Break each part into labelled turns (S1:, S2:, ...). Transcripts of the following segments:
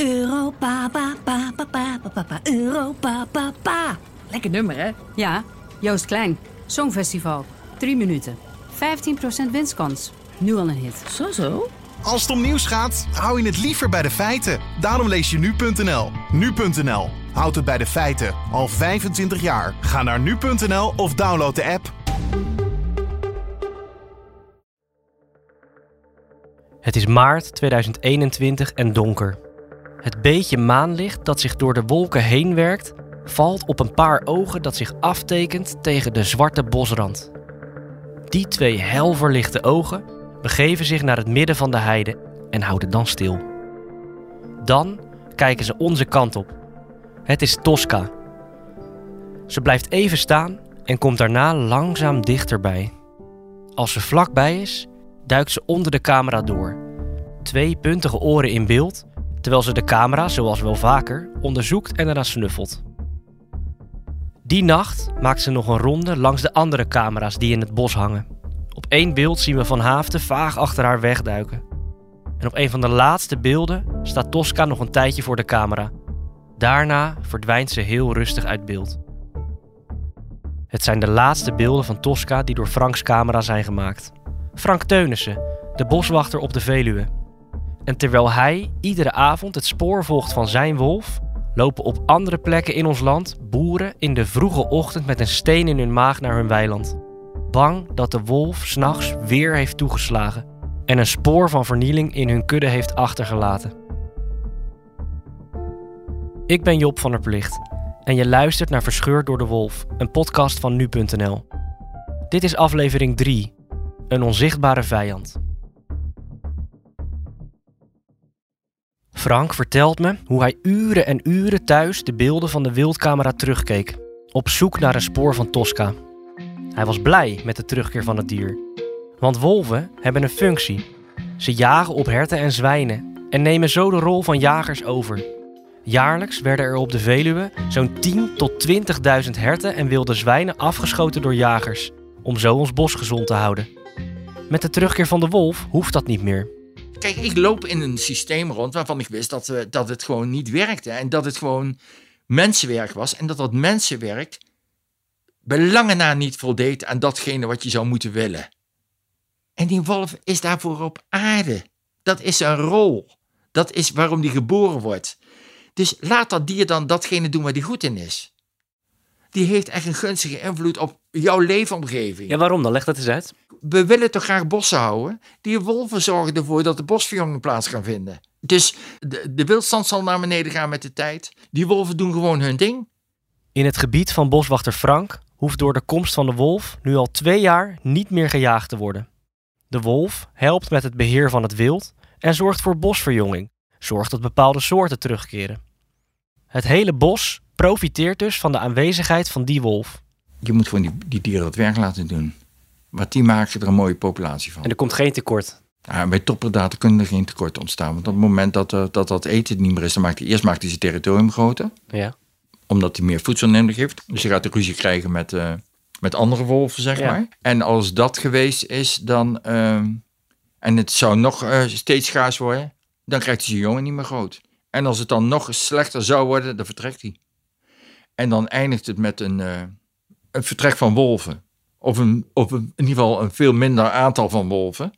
S1: Europa, pa, pa, pa, pa, pa, pa, Europa, pa, pa. Lekker nummer, hè?
S2: Ja, Joost Klein. Songfestival. 3 minuten. 15% winstkans. Nu al een hit.
S1: Zo, zo.
S3: Als het om nieuws gaat, hou je het liever bij de feiten. Daarom lees je nu.nl. Nu.nl. Houd het bij de feiten. Al 25 jaar. Ga naar nu.nl of download de app.
S4: Het is maart 2021 en donker. Het beetje maanlicht dat zich door de wolken heen werkt, valt op een paar ogen dat zich aftekent tegen de zwarte bosrand. Die twee helverlichte ogen begeven zich naar het midden van de heide en houden dan stil. Dan kijken ze onze kant op. Het is Tosca. Ze blijft even staan en komt daarna langzaam dichterbij. Als ze vlakbij is, duikt ze onder de camera door. Twee puntige oren in beeld, terwijl ze de camera, zoals wel vaker, onderzoekt en eraan snuffelt. Die nacht maakt ze nog een ronde langs de andere camera's die in het bos hangen. Op één beeld zien we Van Haafden vaag achter haar wegduiken. En op een van de laatste beelden staat Tosca nog een tijdje voor de camera. Daarna verdwijnt ze heel rustig uit beeld. Het zijn de laatste beelden van Tosca die door Franks camera zijn gemaakt. Frank Teunissen, de boswachter op de Veluwe. En terwijl hij iedere avond het spoor volgt van zijn wolf, lopen op andere plekken in ons land boeren in de vroege ochtend met een steen in hun maag naar hun weiland. Bang dat de wolf s'nachts weer heeft toegeslagen en een spoor van vernieling in hun kudde heeft achtergelaten. Ik ben Job van der Plicht en je luistert naar Verscheurd door de Wolf, een podcast van nu.nl. Dit is aflevering 3, een onzichtbare vijand. Frank vertelt me hoe hij uren en uren thuis de beelden van de wildcamera terugkeek, op zoek naar een spoor van Tosca. Hij was blij met de terugkeer van het dier. Want wolven hebben een functie. Ze jagen op herten en zwijnen en nemen zo de rol van jagers over. Jaarlijks werden er op de Veluwe zo'n 10 tot 20.000 herten en wilde zwijnen afgeschoten door jagers, om zo ons bos gezond te houden. Met de terugkeer van de wolf hoeft dat niet meer.
S5: Kijk, ik loop in een systeem rond waarvan ik wist dat, we, dat het gewoon niet werkte. En dat het gewoon mensenwerk was. En dat dat mensenwerk belangen na niet voldeed aan datgene wat je zou moeten willen. En die wolf is daarvoor op aarde. Dat is een rol. Dat is waarom die geboren wordt. Dus laat dat dier dan datgene doen waar die goed in is. Die heeft echt een gunstige invloed op jouw leefomgeving.
S4: Ja, waarom dan? Leg dat eens uit.
S5: We willen toch graag bossen houden? Die wolven zorgen ervoor dat de bosverjonging plaats kan vinden. Dus de, de wildstand zal naar beneden gaan met de tijd. Die wolven doen gewoon hun ding.
S4: In het gebied van boswachter Frank hoeft door de komst van de wolf nu al twee jaar niet meer gejaagd te worden. De wolf helpt met het beheer van het wild en zorgt voor bosverjonging, zorgt dat bepaalde soorten terugkeren. Het hele bos profiteert dus van de aanwezigheid van die wolf.
S5: Je moet gewoon die, die dieren het werk laten doen. Want die maken er een mooie populatie van.
S4: En er komt geen tekort.
S5: Ja, bij toppredaten kunnen er geen tekort ontstaan. Want op het moment dat uh, dat, dat eten niet meer is, dan maakt hij eerst maakt hij zijn territorium groter.
S4: Ja.
S5: Omdat hij meer voedsel nodig heeft. Dus je gaat de ruzie krijgen met, uh, met andere wolven, zeg
S4: Ja.
S5: maar. En als dat geweest is, dan. uh, en het zou nog steeds schaars worden, dan krijgt hij zijn jongen niet meer groot. En als het dan nog slechter zou worden, dan vertrekt hij. En dan eindigt het met een, uh, een vertrek van wolven. Of, een, een, in ieder geval een veel minder aantal van wolven.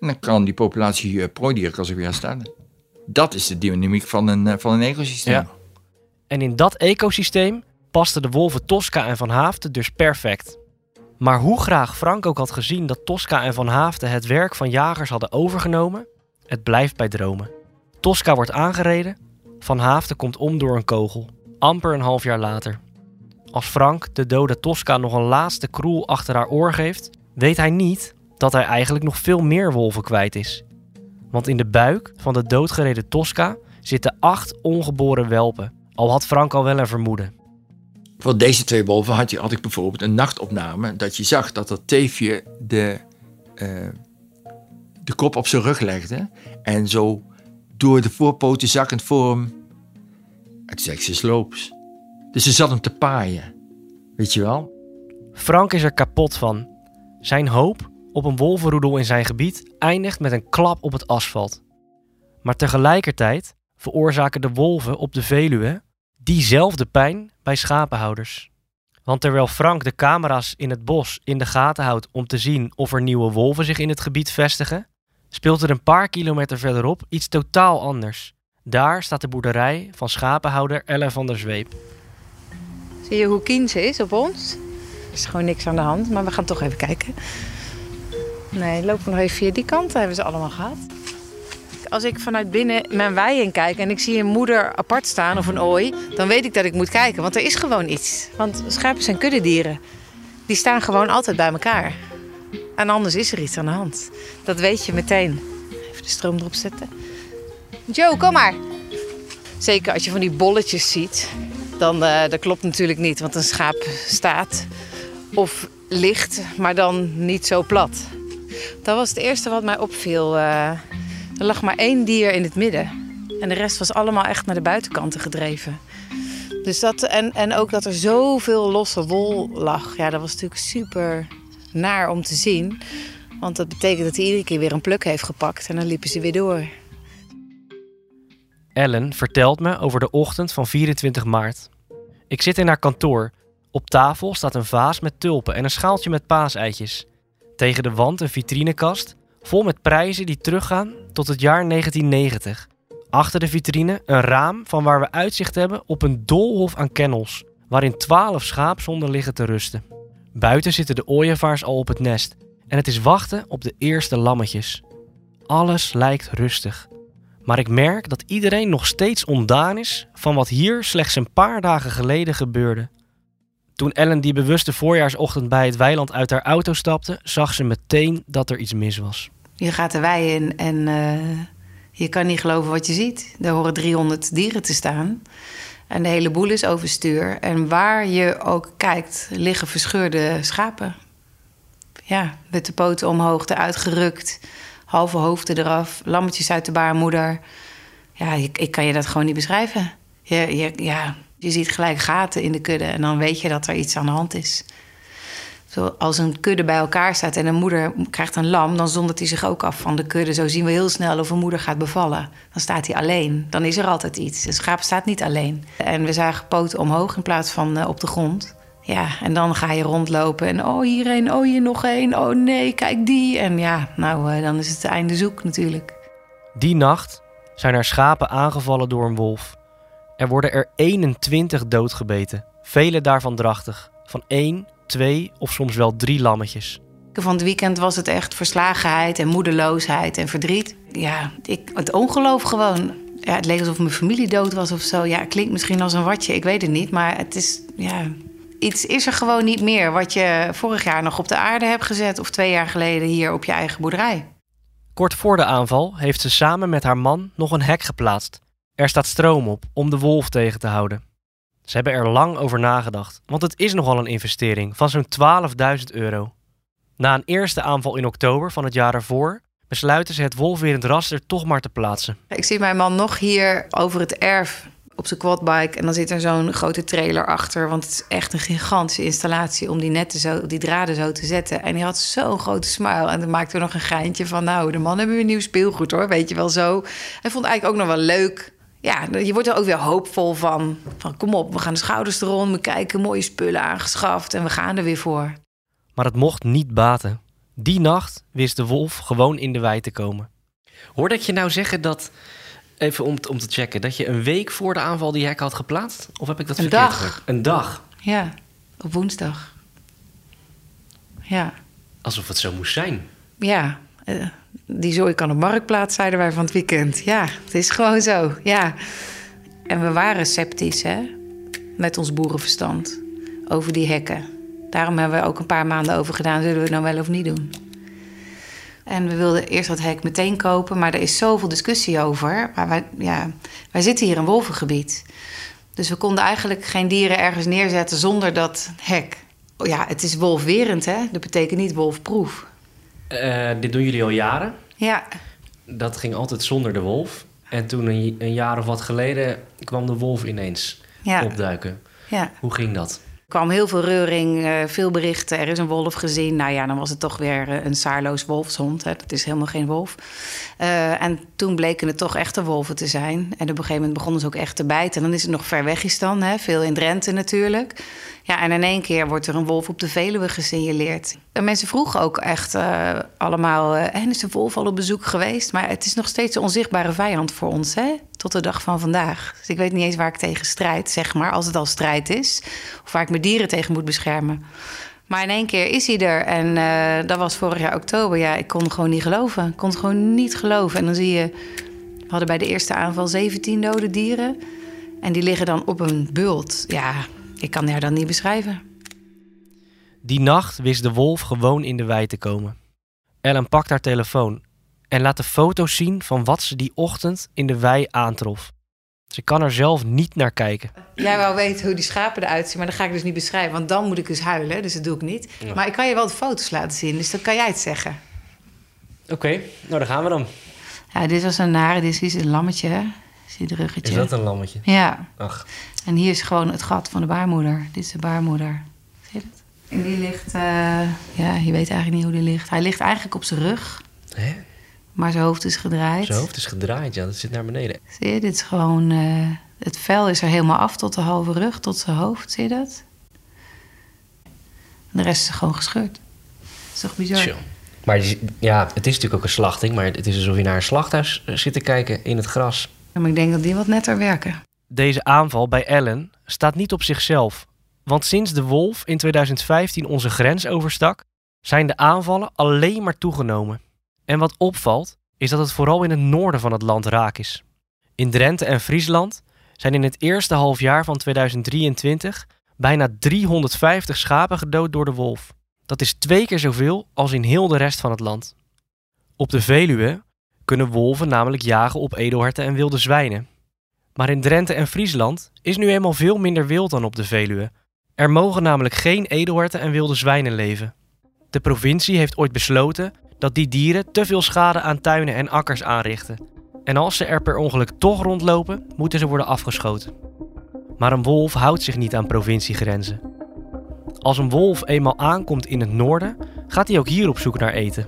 S5: En dan kan die populatie uh, kan zich weer herstellen. Dat is de dynamiek van een, uh, van een ecosysteem.
S4: En in dat ecosysteem pasten de wolven Tosca en Van Haafden dus perfect. Maar hoe graag Frank ook had gezien dat Tosca en Van Haafden het werk van jagers hadden overgenomen, het blijft bij dromen. Tosca wordt aangereden, Van Haafden komt om door een kogel, amper een half jaar later. Als Frank de dode Tosca nog een laatste kroel achter haar oor geeft, weet hij niet dat hij eigenlijk nog veel meer wolven kwijt is. Want in de buik van de doodgereden Tosca zitten acht ongeboren welpen, al had Frank al wel een vermoeden.
S5: Voor deze twee wolven had, je, had ik bijvoorbeeld een nachtopname dat je zag dat dat teefje de, uh, de kop op zijn rug legde en zo door de voorpoten zakkend voor hem. Het is ze sloops. Dus ze zat hem te paaien. Weet je wel?
S4: Frank is er kapot van. Zijn hoop op een wolvenroedel in zijn gebied eindigt met een klap op het asfalt. Maar tegelijkertijd veroorzaken de wolven op de Veluwe diezelfde pijn bij schapenhouders. Want terwijl Frank de camera's in het bos in de gaten houdt om te zien of er nieuwe wolven zich in het gebied vestigen, speelt er een paar kilometer verderop iets totaal anders. Daar staat de boerderij van schapenhouder Ellen van der Zweep.
S6: Zie je hoe kien ze is op ons? Er is gewoon niks aan de hand, maar we gaan toch even kijken. Nee, lopen we nog even via die kant. Hebben ze allemaal gehad. Als ik vanuit binnen mijn wei in kijk en ik zie een moeder apart staan of een ooi, dan weet ik dat ik moet kijken, want er is gewoon iets. Want schapen zijn kuddedieren. Die staan gewoon altijd bij elkaar. En anders is er iets aan de hand. Dat weet je meteen. Even de stroom erop zetten. Joe, kom maar. Zeker als je van die bolletjes ziet, dan uh, dat klopt natuurlijk niet, want een schaap staat of ligt, maar dan niet zo plat. Dat was het eerste wat mij opviel. Uh, er lag maar één dier in het midden. En de rest was allemaal echt naar de buitenkanten gedreven. Dus dat, en, en ook dat er zoveel losse wol lag. Ja, dat was natuurlijk super naar om te zien. Want dat betekent dat hij iedere keer weer een pluk heeft gepakt. En dan liepen ze weer door.
S4: Ellen vertelt me over de ochtend van 24 maart. Ik zit in haar kantoor. Op tafel staat een vaas met tulpen en een schaaltje met paaseitjes. Tegen de wand een vitrinekast vol met prijzen die teruggaan tot het jaar 1990. Achter de vitrine een raam van waar we uitzicht hebben op een doolhof aan kennels, waarin 12 schaapzonden liggen te rusten. Buiten zitten de ooievaars al op het nest en het is wachten op de eerste lammetjes. Alles lijkt rustig. Maar ik merk dat iedereen nog steeds ondaan is van wat hier slechts een paar dagen geleden gebeurde. Toen Ellen die bewuste voorjaarsochtend bij het weiland uit haar auto stapte, zag ze meteen dat er iets mis was.
S6: Je gaat de wei in en uh, je kan niet geloven wat je ziet. Er horen 300 dieren te staan. En de hele boel is overstuur. En waar je ook kijkt, liggen verscheurde schapen. Ja, met de poten omhoog, eruit gerukt. Halve hoofden eraf, lammetjes uit de baarmoeder. Ja, ik, ik kan je dat gewoon niet beschrijven. Je, je, ja, je ziet gelijk gaten in de kudde en dan weet je dat er iets aan de hand is. Zo, als een kudde bij elkaar staat en een moeder krijgt een lam, dan zondert hij zich ook af van de kudde. Zo zien we heel snel of een moeder gaat bevallen. Dan staat hij alleen. Dan is er altijd iets. De schaap staat niet alleen. En we zagen poten omhoog in plaats van uh, op de grond. Ja, en dan ga je rondlopen en oh hier een, oh hier nog één, oh nee, kijk die. En ja, nou, uh, dan is het einde zoek natuurlijk.
S4: Die nacht zijn er schapen aangevallen door een wolf. Er worden er 21 doodgebeten, vele daarvan drachtig. Van één, twee of soms wel drie lammetjes.
S6: Van het weekend was het echt verslagenheid en moedeloosheid en verdriet. Ja, ik, het ongeloof gewoon. Ja, het leek alsof mijn familie dood was of zo. Ja, het klinkt misschien als een watje, ik weet het niet. Maar het is, ja, iets is er gewoon niet meer wat je vorig jaar nog op de aarde hebt gezet... of twee jaar geleden hier op je eigen boerderij.
S4: Kort voor de aanval heeft ze samen met haar man nog een hek geplaatst. Er staat stroom op om de wolf tegen te houden. Ze hebben er lang over nagedacht, want het is nogal een investering van zo'n 12.000 euro. Na een eerste aanval in oktober van het jaar ervoor besluiten ze het wolfwerend raster toch maar te plaatsen.
S6: Ik zie mijn man nog hier over het erf op zijn quadbike en dan zit er zo'n grote trailer achter, want het is echt een gigantische installatie om die netten zo, die draden zo te zetten. En hij had zo'n grote smile en dan maakte we nog een geintje van, nou, de man hebben weer nieuw speelgoed hoor, weet je wel zo. Hij vond eigenlijk ook nog wel leuk ja, je wordt er ook weer hoopvol van. Van kom op, we gaan de schouders eronder, we kijken, mooie spullen aangeschaft en we gaan er weer voor.
S4: Maar het mocht niet baten. Die nacht wist de wolf gewoon in de wei te komen. Hoorde ik je nou zeggen dat, even om, om te checken, dat je een week voor de aanval die hek had geplaatst? Of heb ik dat
S6: een
S4: verkeerd
S6: dag.
S4: gezegd? Een dag?
S6: Ja, op woensdag. Ja.
S4: Alsof het zo moest zijn.
S6: Ja, uh, die zooi kan op marktplaats, zeiden wij van het weekend. Ja, het is gewoon zo, ja. En we waren sceptisch, hè, met ons boerenverstand, over die hekken. Daarom hebben we ook een paar maanden over gedaan, zullen we het nou wel of niet doen. En we wilden eerst dat hek meteen kopen, maar er is zoveel discussie over. Maar wij, ja, wij zitten hier in wolvengebied. Dus we konden eigenlijk geen dieren ergens neerzetten zonder dat hek. Ja, het is wolfwerend, hè? Dat betekent niet wolfproef.
S4: Uh, dit doen jullie al jaren.
S6: Ja.
S4: Dat ging altijd zonder de wolf. En toen een, een jaar of wat geleden kwam de wolf ineens
S6: ja.
S4: opduiken.
S6: Ja.
S4: Hoe ging dat?
S6: kwam heel veel reuring, eh, veel berichten. Er is een wolf gezien. Nou ja, dan was het toch weer eh, een saarloos wolfshond. Hè. Dat is helemaal geen wolf. Uh, en toen bleken het toch echte wolven te zijn. En op een gegeven moment begonnen ze ook echt te bijten. En dan is het nog ver weg is dan, hè. veel in Drenthe natuurlijk. Ja, en in één keer wordt er een wolf op de Veluwe gesignaleerd. En mensen vroegen ook echt uh, allemaal... Uh, en is een wolf al op bezoek geweest? Maar het is nog steeds een onzichtbare vijand voor ons, hè? Tot de dag van vandaag. Dus ik weet niet eens waar ik tegen strijd, zeg maar, als het al strijd is. Of waar ik mijn dieren tegen moet beschermen. Maar in één keer is hij er. En uh, dat was vorig jaar oktober. Ja, ik kon gewoon niet geloven. Ik kon het gewoon niet geloven. En dan zie je... We hadden bij de eerste aanval 17 dode dieren. En die liggen dan op een bult. Ja, ik kan haar dan niet beschrijven.
S4: Die nacht wist de wolf gewoon in de wei te komen. Ellen pakt haar telefoon en laat de foto's zien van wat ze die ochtend in de wei aantrof. Ze kan er zelf niet naar kijken.
S6: Jij wou weten hoe die schapen eruit zien, maar dat ga ik dus niet beschrijven. Want dan moet ik dus huilen, dus dat doe ik niet. Ja. Maar ik kan je wel de foto's laten zien, dus dan kan jij het zeggen.
S4: Oké, okay, nou dan gaan we dan.
S6: Ja, dit was een nare, dit is een lammetje? Zie je ruggetje?
S4: Is dat een lammetje?
S6: Ja.
S4: Ach.
S6: En hier is gewoon het gat van de baarmoeder. Dit is de baarmoeder. Zie je het? En die ligt, uh, ja, je weet eigenlijk niet hoe die ligt. Hij ligt eigenlijk op zijn rug.
S4: Hè?
S6: Maar zijn hoofd is gedraaid.
S4: Zijn hoofd is gedraaid, ja. Dat zit naar beneden.
S6: Zie je, dit is gewoon... Uh, het vel is er helemaal af tot de halve rug, tot zijn hoofd. Zie je dat? En de rest is gewoon gescheurd. Dat is toch bizar?
S4: Tjo. Maar ja, het is natuurlijk ook een slachting. Maar het is alsof je naar een slachthuis zit te kijken in het gras.
S6: Ja, maar ik denk dat die wat netter werken.
S4: Deze aanval bij Ellen staat niet op zichzelf. Want sinds de wolf in 2015 onze grens overstak, zijn de aanvallen alleen maar toegenomen. En wat opvalt, is dat het vooral in het noorden van het land raak is. In Drenthe en Friesland zijn in het eerste halfjaar van 2023 bijna 350 schapen gedood door de wolf. Dat is twee keer zoveel als in heel de rest van het land. Op de Veluwe kunnen wolven namelijk jagen op edelherten en wilde zwijnen. Maar in Drenthe en Friesland is nu eenmaal veel minder wild dan op de Veluwe. Er mogen namelijk geen edelherten en wilde zwijnen leven. De provincie heeft ooit besloten dat die dieren te veel schade aan tuinen en akkers aanrichten. En als ze er per ongeluk toch rondlopen, moeten ze worden afgeschoten. Maar een wolf houdt zich niet aan provinciegrenzen. Als een wolf eenmaal aankomt in het noorden, gaat hij ook hier op zoek naar eten.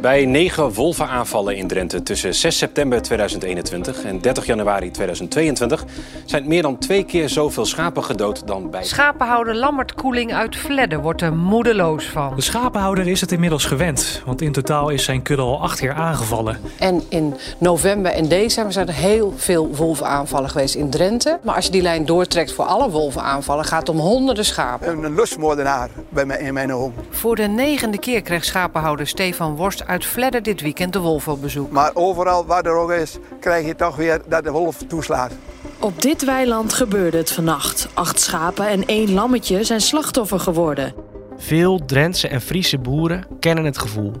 S7: Bij negen wolvenaanvallen in Drenthe tussen 6 september 2021 en 30 januari 2022 zijn meer dan twee keer zoveel schapen gedood dan bij.
S8: Schapenhouder Lammert Koeling uit Vledde wordt er moedeloos van.
S9: De schapenhouder is het inmiddels gewend, want in totaal is zijn kudde al acht keer aangevallen.
S10: En in november en december zijn er heel veel wolvenaanvallen geweest in Drenthe. Maar als je die lijn doortrekt voor alle wolvenaanvallen, gaat het om honderden schapen.
S11: Een lustmoordenaar bij mij in mijn ogen.
S8: Voor de negende keer kreeg schapenhouder Stefan Worst uit Vledder dit weekend de wolf op bezoek.
S11: Maar overal waar er ook is, krijg je toch weer dat de wolf toeslaat.
S12: Op dit weiland gebeurde het vannacht. Acht schapen en één lammetje zijn slachtoffer geworden.
S4: Veel Drentse en Friese boeren kennen het gevoel.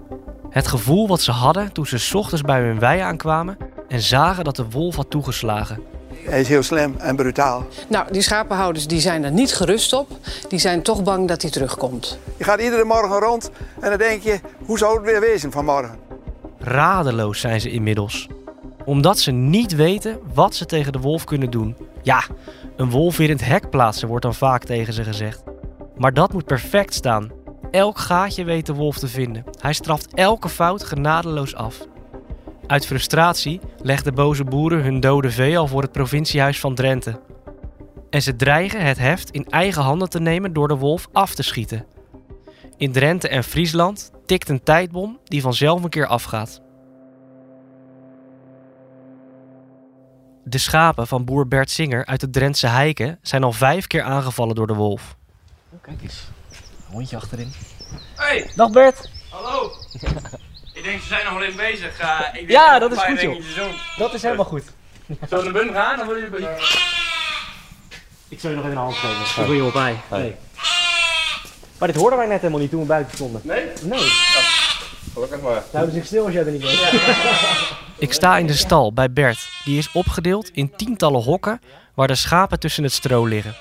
S4: Het gevoel wat ze hadden toen ze 's ochtends bij hun wei aankwamen en zagen dat de wolf had toegeslagen.
S11: Hij is heel slim en brutaal.
S10: Nou, die schapenhouders die zijn er niet gerust op. Die zijn toch bang dat hij terugkomt.
S11: Je gaat iedere morgen rond en dan denk je, hoe zou het weer wezen vanmorgen?
S4: Radeloos zijn ze inmiddels. Omdat ze niet weten wat ze tegen de wolf kunnen doen. Ja, een wolf weer in het hek plaatsen wordt dan vaak tegen ze gezegd. Maar dat moet perfect staan. Elk gaatje weet de wolf te vinden. Hij straft elke fout genadeloos af. Uit frustratie legden boze boeren hun dode vee al voor het provinciehuis van Drenthe. En ze dreigen het heft in eigen handen te nemen door de wolf af te schieten. In Drenthe en Friesland tikt een tijdbom die vanzelf een keer afgaat. De schapen van boer Bert Singer uit de Drentse Heiken zijn al vijf keer aangevallen door de wolf.
S13: Oh, kijk eens, een hondje achterin.
S14: Hey!
S4: Dag Bert!
S14: Hallo! Ik denk, ze zijn nog wel even bezig. Uh, ik denk
S4: ja, dat is goed joh. Dat is helemaal goed.
S14: Zullen we naar binnen gaan? Dan wil je bij.
S4: Ik zal je nog even een hand geven. Ik wil je wel bij. Nee. Maar dit hoorden wij net helemaal niet toen we buiten stonden.
S14: Nee?
S4: Nee.
S14: Gelukkig maar.
S4: Ze houden zich stil als jij er niet bent. Ik sta in de stal bij Bert. Die is opgedeeld in tientallen hokken waar de schapen tussen het stro liggen.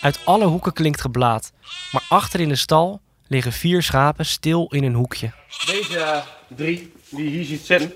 S4: Uit alle hoeken klinkt geblaat. Maar achter in de stal liggen vier schapen stil in een hoekje.
S14: Deze uh, drie die je hier ziet zitten.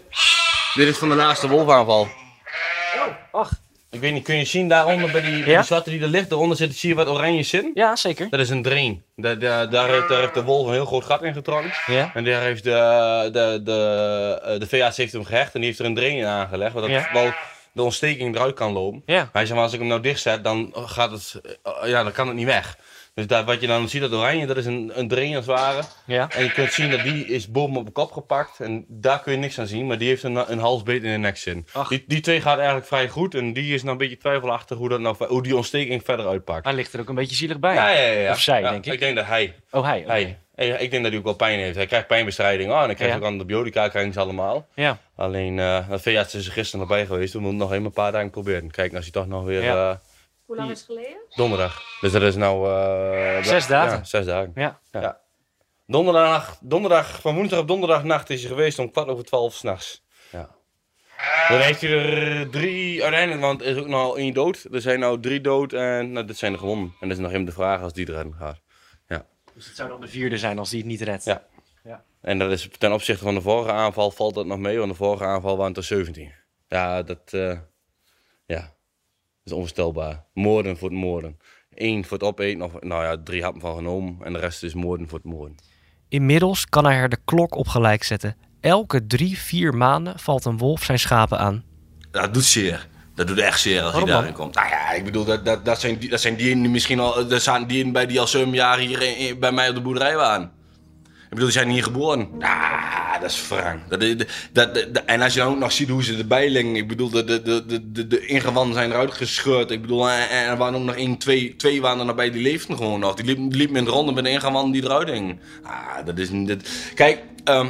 S14: Dit is van de laatste wolfaanval.
S4: Oh, ach.
S15: Ik weet niet, kun je zien daaronder bij die, bij die zwarte die er ligt, daaronder zit, zie je wat oranje in?
S4: Ja, zeker.
S15: Dat is een drain. Da- da- daar, heeft, daar heeft de wolf een heel groot gat in getrokken.
S4: Ja.
S15: En daar heeft de, de, de, eh, de veearts heeft hem gehecht en die heeft er een drain in aangelegd,
S4: Ja.
S15: wel de ontsteking eruit kan lopen.
S4: Ja.
S15: Hij zei, maar als ik hem nou dichtzet, dan, gaat het, eh, ja, dan kan het niet weg. Dus daar, wat je dan ziet, dat oranje, dat is een, een drain als het ware.
S4: Ja.
S15: En je kunt zien dat die is bovenop de kop gepakt. En daar kun je niks aan zien, maar die heeft een, een halsbeet in de nek zin. Die, die twee gaat eigenlijk vrij goed. En die is nou een beetje twijfelachtig hoe, dat nou, hoe die ontsteking verder uitpakt.
S4: Hij ligt er ook een beetje zielig bij.
S15: Ja, ja, ja. ja.
S4: Of zij,
S15: Ja,
S4: denk ik.
S15: Ik denk dat hij.
S4: Oh, hij.
S15: Hij. Ik denk dat hij ook wel pijn heeft. Hij krijgt pijnbestrijding. Oh, en dan krijgt
S4: Ja.
S15: hij ook antibiotica, krijgen ze allemaal.
S4: Ja.
S15: Alleen, de veearts is er gisteren nog bij geweest. We moeten nog even een paar dagen proberen. Kijken als hij toch nog weer...
S4: Ja.
S15: eh,
S6: Hoe lang is het geleden?
S15: donderdag. Dus dat is nou... eh,
S4: Zes dagen.
S15: Ja, zes dagen.
S4: Ja.
S15: Ja. Donderdag, donderdag, van woensdag op donderdagnacht is hij geweest om kwart over twaalf s'nachts. Ja. Dan heeft hij er drie uiteindelijk, want er is ook nog één dood. Er zijn nou drie dood en nou, dit zijn er gewonnen. En dat is nog even de vraag als die erin gaat. Ja.
S4: Dus het zou dan de vierde zijn als die het niet redt.
S15: Ja.
S4: Ja.
S15: En dat is ten opzichte van de vorige aanval valt dat nog mee, want de vorige aanval waren het er 17. Ja, dat eh, ja, dat is onvoorstelbaar. Moorden voor het moorden. Eén voor het opeten, of nou ja, drie happen van genomen. En de rest is moorden voor het moorden.
S4: Inmiddels kan hij er de klok op gelijk zetten. Elke drie, vier maanden valt een wolf zijn schapen aan.
S15: Dat doet zeer. Dat doet echt zeer als
S4: Waarom
S15: je
S4: dan?
S15: daarin komt. Nou ja, ik bedoel, dat, dat, dat, zijn, die- dat zijn dieren die misschien al, dat zijn dieren bij die al zeven jaar hier in- in- bij mij op de boerderij waren. Ik bedoel, die zijn hier geboren. Ah, dat is wrang. En als je dan ook nog ziet hoe ze erbij liggen. Ik bedoel, de, de, de, de, de, de ingewanden zijn eruit gescheurd. Ik bedoel, en, er waren ook nog één, twee, twee waren er bij, die leefden gewoon nog. Die liepen, liepen in de ronde met de ingewanden die eruit hingen. Ah, dat is niet... Kijk, ehm,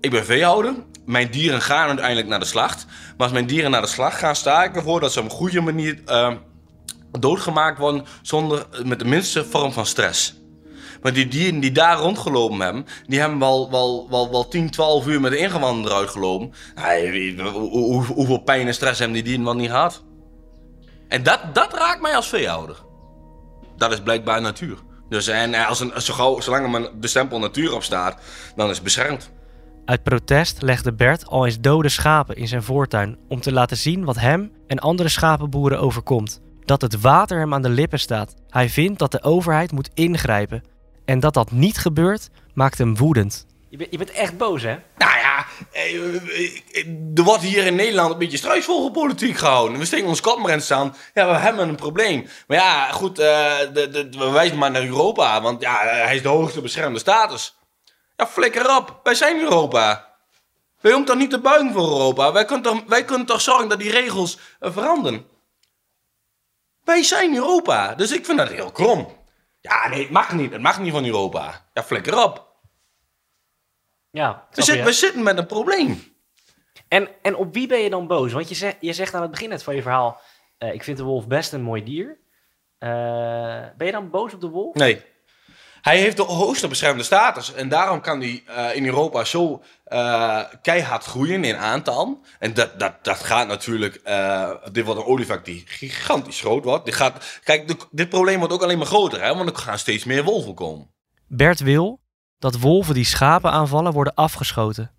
S15: ik ben veehouder. Mijn dieren gaan uiteindelijk naar de slacht. Maar als mijn dieren naar de slacht gaan, sta ik ervoor dat ze op een goede manier ehm, doodgemaakt worden zonder met de minste vorm van stress. Maar die dieren die daar rondgelopen hebben, die hebben wel, wel, wel, wel 10, 12 uur met de ingewanden eruit gelopen. Hoe- hoe- hoeveel pijn en stress hebben die dieren wel niet gehad? En dat, dat raakt mij als veehouder. Dat is blijkbaar natuur. Dus en als een, zo zolang er de stempel natuur op staat, dan is het beschermd.
S4: Uit protest legde Bert al eens dode schapen in zijn voortuin om te laten zien wat hem en andere schapenboeren overkomt. Dat het water hem aan de lippen staat. Hij vindt dat de overheid moet ingrijpen. En dat dat niet gebeurt, maakt hem woedend. Je, bent- je bent echt boos, hè?
S15: Nou ja, eh, eh, er wordt hier in Nederland een beetje struisvogelpolitiek gehouden. We steken ons kop maar in staan. Ja, we hebben een probleem. Maar ja, goed, eh, de, de, we wijzen maar naar Europa. Want ja, hij is de hoogste beschermde status. Ja, flikker op. Wij zijn Europa. Wij hoeven toch niet te buigen voor Europa? Wij kunnen toch, wij kunnen toch zorgen dat die regels veranderen? Wij zijn Europa. Dus ik vind dat heel krom. Ja, nee, het mag niet. Het mag niet van Europa. Ja, flikker op.
S4: Ja,
S15: We, zitten- we zitten met een probleem.
S4: En, en op wie ben je dan boos? Want je zegt, je zegt aan het begin net van je verhaal... eh, ik vind de wolf best een mooi dier. Eh, ben je dan boos op de wolf?
S15: Nee. Hij heeft de hoogste beschermde status. En daarom kan hij eh, in Europa zo eh, keihard groeien in aantal. En dat, dat, dat gaat natuurlijk... eh, dit wordt een olifant die gigantisch groot wordt. Dit gaat, kijk, de- dit probleem wordt ook alleen maar groter. Hè, want er gaan steeds meer wolven komen.
S4: Bert wil dat wolven die schapen aanvallen worden afgeschoten.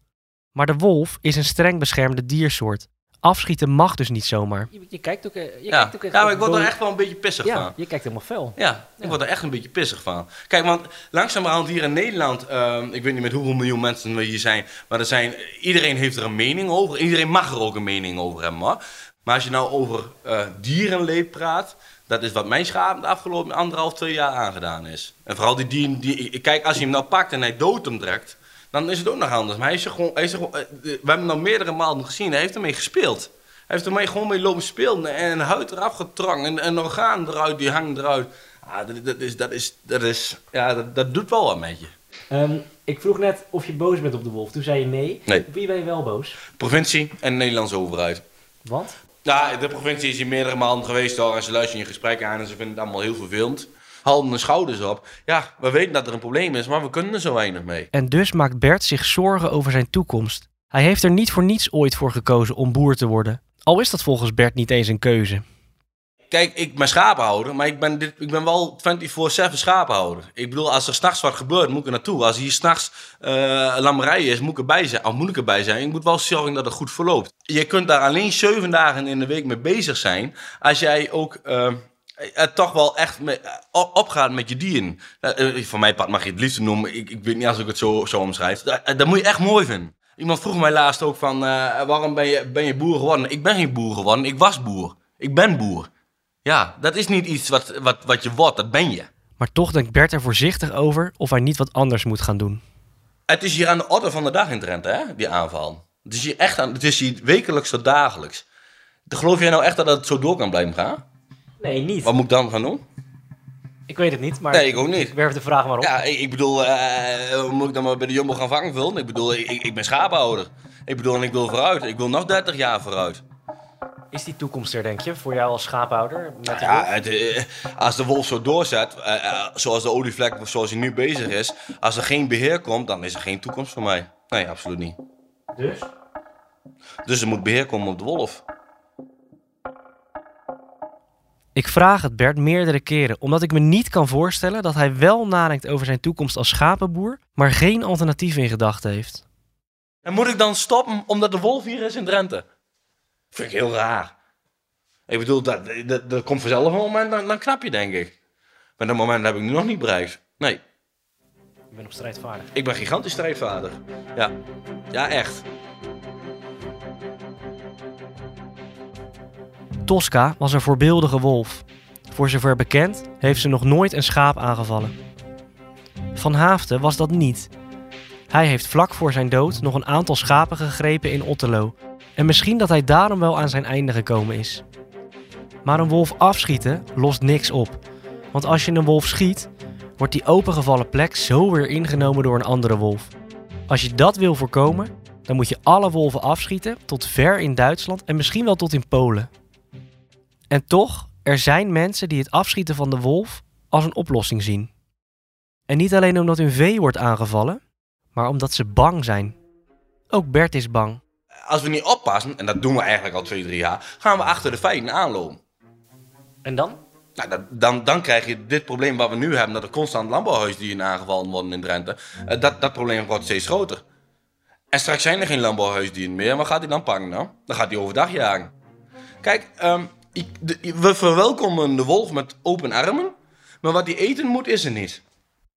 S4: Maar de wolf is een streng beschermde diersoort. Afschieten mag dus niet zomaar. Je, je kijkt ook... je
S15: Ja, ja maar ik word er echt wel een beetje pissig
S4: Ja,
S15: van.
S4: je kijkt helemaal fel.
S15: Ja, ik word er echt een beetje pissig van. Kijk, want langzamerhand hier in Nederland, ehm, ik weet niet met hoeveel miljoen mensen we hier zijn, maar er zijn, iedereen heeft er een mening over. Iedereen mag er ook een mening over hebben, hoor. Maar als je nou over eh, dierenleed praat, dat is wat mijn schaap de afgelopen anderhalf, twee jaar aangedaan is. En vooral die dieren, die, kijk, als je hem nou pakt en hij doodt hem direct, dan is het ook nog anders. Maar hij is er gewoon, hij is er gewoon, eh, we hebben hem meerdere malen gezien, hij heeft ermee gespeeld. Hij heeft ermee gewoon mee lopen spelen en een huid eraf getrokken en een orgaan eruit, die hangt eruit. Ah, dat, dat is, dat is, dat is, ja, dat, dat doet wel wat met je.
S4: Ehm, ik vroeg net of je boos bent op de wolf. Toen zei je nee.
S15: Nee.
S4: Op wie ben je wel boos?
S15: Provincie en de Nederlandse overheid.
S4: Want?
S15: Ja, de provincie is hier meerdere malen geweest hoor. En ze luisteren je gesprekken aan en ze vinden het allemaal heel vervelend. Halen de schouders op. Ja, we weten dat er een probleem is, maar we kunnen er zo weinig mee.
S4: En dus maakt Bert zich zorgen over zijn toekomst. Hij heeft er niet voor niets ooit voor gekozen om boer te worden. Al is dat volgens Bert niet eens een keuze.
S15: Kijk, ik ben schapenhouder, maar ik ben, dit, ik ben wel 24-7 schapenhouder. Ik bedoel, als er s'nachts wat gebeurt, moet ik er naartoe. Als hier s'nachts uh, lammerij is, moet ik erbij zijn. Of moet ik erbij zijn. Ik moet wel zorgen dat het goed verloopt. Je kunt daar alleen 7 dagen in de week mee bezig zijn. Als jij ook uh, het toch wel echt mee, opgaat met je dieren. Uh, voor mij pad mag je het liefst noemen. Ik, ik weet niet als ik het zo, zo omschrijf. Dat, dat moet je echt mooi vinden. Iemand vroeg mij laatst ook van, uh, waarom ben je, ben je boer geworden? Ik ben geen boer geworden, ik was boer. Ik ben boer. Ja, dat is niet iets wat, wat, wat je wordt, dat ben je.
S4: Maar toch denkt Bert er voorzichtig over of hij niet wat anders moet gaan doen.
S15: Het is hier aan de orde van de dag in Drenthe, hè, die aanval. Het is hier echt aan, het is hier wekelijks tot dagelijks. Geloof jij nou echt dat het zo door kan blijven gaan?
S4: Nee, niet.
S15: Wat moet ik dan gaan doen?
S4: Ik weet het niet, maar
S15: nee, ik ook niet.
S4: Ik werf de vraag maar op.
S15: Ja, ik, ik bedoel, uh, moet ik dan maar bij de Jumbo gaan vangen? Ik bedoel, ik, ik ben schapenhouder. Ik bedoel, en ik wil vooruit. Ik wil nog 30 jaar vooruit.
S4: Is die toekomst er, denk je, voor jou als schaaphouder? Met
S15: ja, het, uh, als de wolf zo doorzet, uh, zoals de olievlek zoals hij nu bezig is, als er geen beheer komt, dan is er geen toekomst voor mij. Nee, absoluut niet.
S4: Dus?
S15: Dus er moet beheer komen op de wolf.
S4: Ik vraag het Bert meerdere keren, omdat ik me niet kan voorstellen dat hij wel nadenkt over zijn toekomst als schapenboer, maar geen alternatief in gedachten heeft.
S15: En moet ik dan stoppen omdat de wolf hier is in Drenthe? Vind ik heel raar. Ik bedoel, dat, dat, dat komt vanzelf een moment, dan, dan knap je, denk ik. Maar dat moment heb ik nu nog niet bereikt. Nee.
S4: Ik ben op strijdvaardig.
S15: Ik ben gigantisch strijdvaardig. Ja. Ja, echt.
S4: Tosca was een voorbeeldige wolf. Voor zover bekend heeft ze nog nooit een schaap aangevallen. Van Haafden was dat niet. Hij heeft vlak voor zijn dood nog een aantal schapen gegrepen in Otterlo. En misschien dat hij daarom wel aan zijn einde gekomen is. Maar een wolf afschieten lost niks op. Want als je een wolf schiet, wordt die opengevallen plek zo weer ingenomen door een andere wolf. Als je dat wil voorkomen, dan moet je alle wolven afschieten tot ver in Duitsland en misschien wel tot in Polen. En toch, er zijn mensen die het afschieten van de wolf als een oplossing zien. En niet alleen omdat hun vee wordt aangevallen, maar omdat ze bang zijn. Ook Bert is bang.
S15: Als we niet oppassen, en dat doen we eigenlijk al twee, drie jaar, gaan we achter de feiten aanlopen.
S4: En dan?
S15: Nou, dat, dan, dan krijg je dit probleem wat we nu hebben, dat er constant landbouwhuisdieren aangevallen worden in Drenthe. Uh, dat, dat probleem wordt steeds groter. En straks zijn er geen landbouwhuisdieren meer. Wat gaat hij dan pakken dan? Dan gaat hij overdag jagen. Kijk, um, we verwelkomen de wolf met open armen, maar wat hij eten moet, is er niet.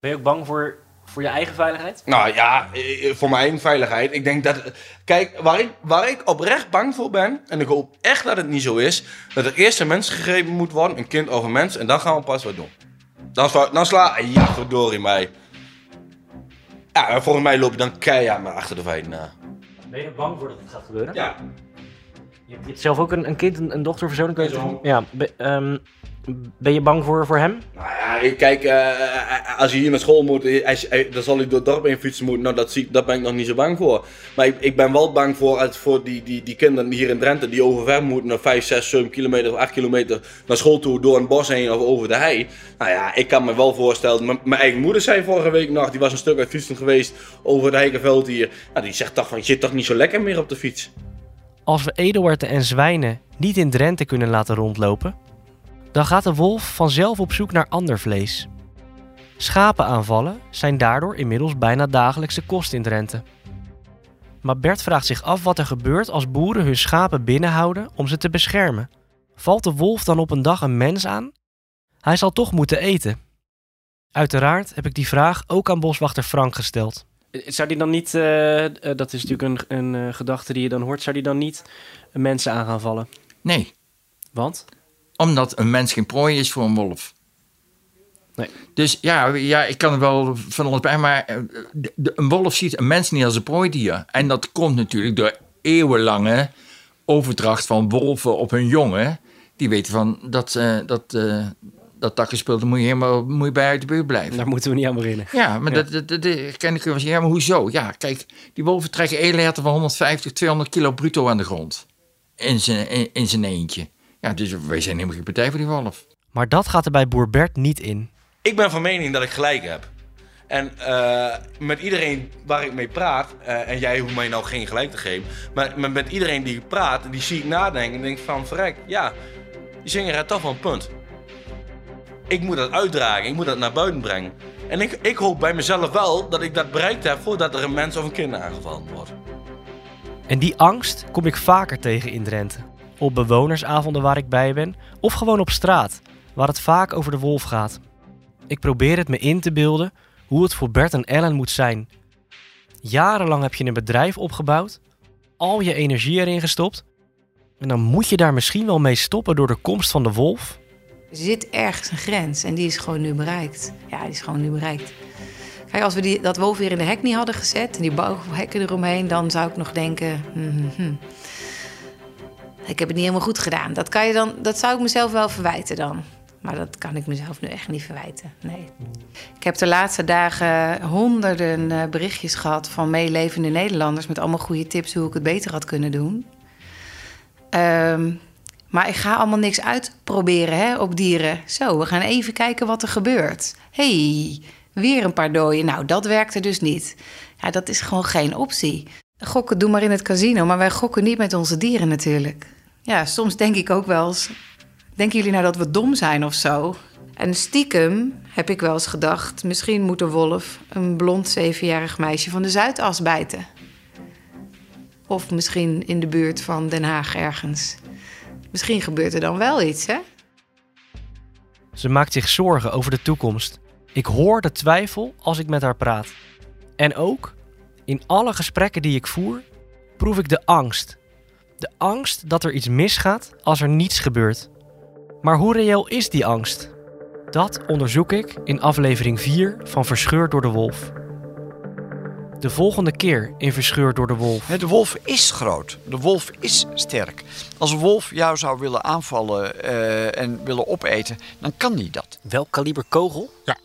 S4: Ben je ook bang voor, voor je eigen veiligheid?
S15: Nou ja, voor mijn eigen veiligheid. Ik denk dat. Kijk, waar ik, waar ik oprecht bang voor ben, en ik hoop echt dat het niet zo is, dat er eerst een mens gegrepen moet worden, een kind of een mens, en dan gaan we pas wat doen. Dan, dan sla. Ja, verdorie mij. Ja, volgens mij loop je dan keihard maar achter de feiten na.
S4: Ben je bang voor dat het gaat gebeuren?
S15: Ja.
S4: Je hebt zelf ook een, een kind, een, een dochter of zo? Dan ja. Be, um, ben je bang voor, voor hem?
S15: Nou ja, kijk, uh, als hij hier naar school moet, hij, hij, dan zal hij door het dorp heen fietsen moeten. Nou, dat, zie, dat ben ik nog niet zo bang voor. Maar ik, ik ben wel bang voor, als, voor die, die, die kinderen hier in Drenthe die overver moeten naar 5, 6, 7 kilometer of 8 kilometer naar school toe door een bos heen of over de hei. Nou ja, ik kan me wel voorstellen. Mijn eigen moeder zei vorige week nog, die was een stuk uit fietsen geweest over de Heikenveld hier. Nou, die zegt toch van, je zit toch niet zo lekker meer op de fiets.
S4: Als we Eduarden en zwijnen niet in Drenthe kunnen laten rondlopen, dan gaat de wolf vanzelf op zoek naar ander vlees. Schapenaanvallen zijn daardoor inmiddels bijna dagelijkse kost in Drenthe. Maar Bert vraagt zich af wat er gebeurt als boeren hun schapen binnenhouden om ze te beschermen. Valt de wolf dan op een dag een mens aan? Hij zal toch moeten eten. Uiteraard heb ik die vraag ook aan boswachter Frank gesteld. Zou die dan niet, uh, dat is natuurlijk een, een uh, gedachte die je dan hoort, zou die dan niet mensen aan gaan vallen?
S5: Nee.
S4: Want?
S5: Omdat een mens geen prooi is voor een wolf.
S4: Nee.
S5: Dus ja, ja, ik kan er wel van alles bij, maar de, de, een wolf ziet een mens niet als een prooidier. En dat komt natuurlijk door eeuwenlange overdracht van wolven op hun jongen. Die weten van dat, dat, dat dan moet je helemaal moet je bij uit de buurt blijven.
S4: Daar moeten we niet aan beginnen.
S5: Ja, maar ja. dat, dat, dat, dat ken ik wel eens. Ja, maar hoezo? Ja, kijk, die wolven trekken van 150, 200 kilo bruto aan de grond. In zijn, in, in zijn eentje. Ja, dus wij zijn helemaal geen partij voor die wolf.
S4: Maar dat gaat er bij boer Bert niet in.
S15: Ik ben van mening dat ik gelijk heb. En uh, met iedereen waar ik mee praat, uh, en jij hoeft mij nou geen gelijk te geven, maar met, met iedereen die ik praat, die zie ik nadenken en denk van, verrek, ja, Die sigaret af van punt. Ik moet dat uitdragen, ik moet dat naar buiten brengen. En ik, ik hoop bij mezelf wel dat ik dat bereikt heb voordat er een mens of een kind aangevallen wordt.
S4: En die angst kom ik vaker tegen in Drenthe. Op bewonersavonden waar ik bij ben, of gewoon op straat, waar het vaak over de wolf gaat. Ik probeer het me in te beelden hoe het voor Bert en Ellen moet zijn. Jarenlang heb je een bedrijf opgebouwd, al je energie erin gestopt, en dan moet je daar misschien wel mee stoppen door de komst van de wolf.
S6: Er zit ergens een grens en die is gewoon nu bereikt. Ja, die is gewoon nu bereikt. Kijk, als we die, dat wolf weer in de hek niet hadden gezet en die bouwhekken eromheen, dan zou ik nog denken. hmm. Ik heb het niet helemaal goed gedaan. Dat, kan je dan, dat zou ik mezelf wel verwijten dan. Maar dat kan ik mezelf nu echt niet verwijten. Nee. Ik heb de laatste dagen honderden eh, berichtjes gehad van meelevende Nederlanders met allemaal goede tips hoe ik het beter had kunnen doen. Ehm, maar ik ga allemaal niks uitproberen hè, op dieren. Zo, we gaan even kijken wat er gebeurt. hey, weer een paar dooien. Nou, dat werkte dus niet. Ja, dat is gewoon geen optie. Gokken doe maar in het casino, maar wij gokken niet met onze dieren natuurlijk. Ja, soms denk ik ook wel eens... Denken jullie nou dat we dom zijn of zo? En stiekem heb ik wel eens gedacht... misschien moet de wolf een blond zevenjarig meisje van de Zuidas bijten. Of misschien in de buurt van Den Haag ergens. Misschien gebeurt er dan wel iets, hè?
S4: Ze maakt zich zorgen over de toekomst. Ik hoor de twijfel als ik met haar praat. En ook, in alle gesprekken die ik voer, proef ik de angst. De angst dat er iets misgaat als er niets gebeurt. Maar hoe reëel is die angst? Dat onderzoek ik in aflevering 4 van Verscheurd door de Wolf. De volgende keer in Verscheurd door de Wolf.
S11: De wolf is groot. De wolf is sterk. Als een wolf jou zou willen aanvallen eh, en willen opeten, dan kan hij dat.
S4: Welk kaliber kogel?
S16: Ja,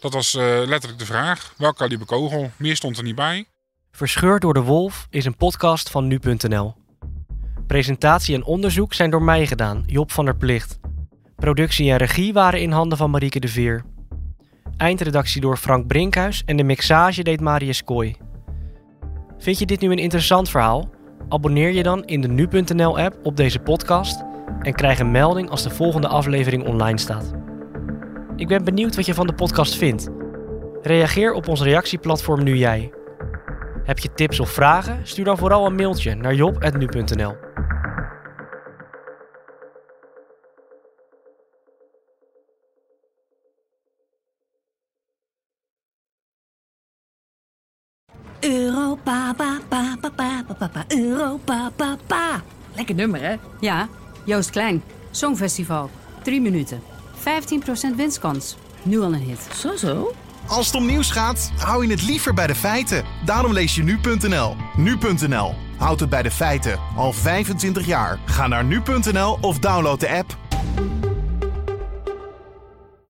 S16: dat was eh, letterlijk de vraag. Welk kaliber kogel? Meer stond er niet bij.
S4: Verscheurd door de Wolf is een podcast van nu.nl. Presentatie en onderzoek zijn door mij gedaan, Job van der Plicht. Productie en regie waren in handen van Marieke de Veer. Eindredactie door Frank Brinkhuis en de mixage deed Marius Kooi. Vind je dit nu een interessant verhaal? Abonneer je dan in de nu.nl-app op deze podcast en krijg een melding als de volgende aflevering online staat. Ik ben benieuwd wat je van de podcast vindt. Reageer op ons reactieplatform Nu Jij. Heb je tips of vragen? Stuur dan vooral een mailtje naar job.nu.nl.
S1: pa, pa, pa, pa, pa, pa, pa, Europa, pa, pa. Lekker nummer, hè?
S2: Ja, Joost Klein, Songfestival. Drie minuten. 15% winstkans. Nu al een hit.
S1: Zo zo.
S3: Als het om nieuws gaat, hou je het liever bij de feiten. Daarom lees je nu.nl. Nu.nl. Houd het bij de feiten. Al 25 jaar. Ga naar nu.nl of download de app.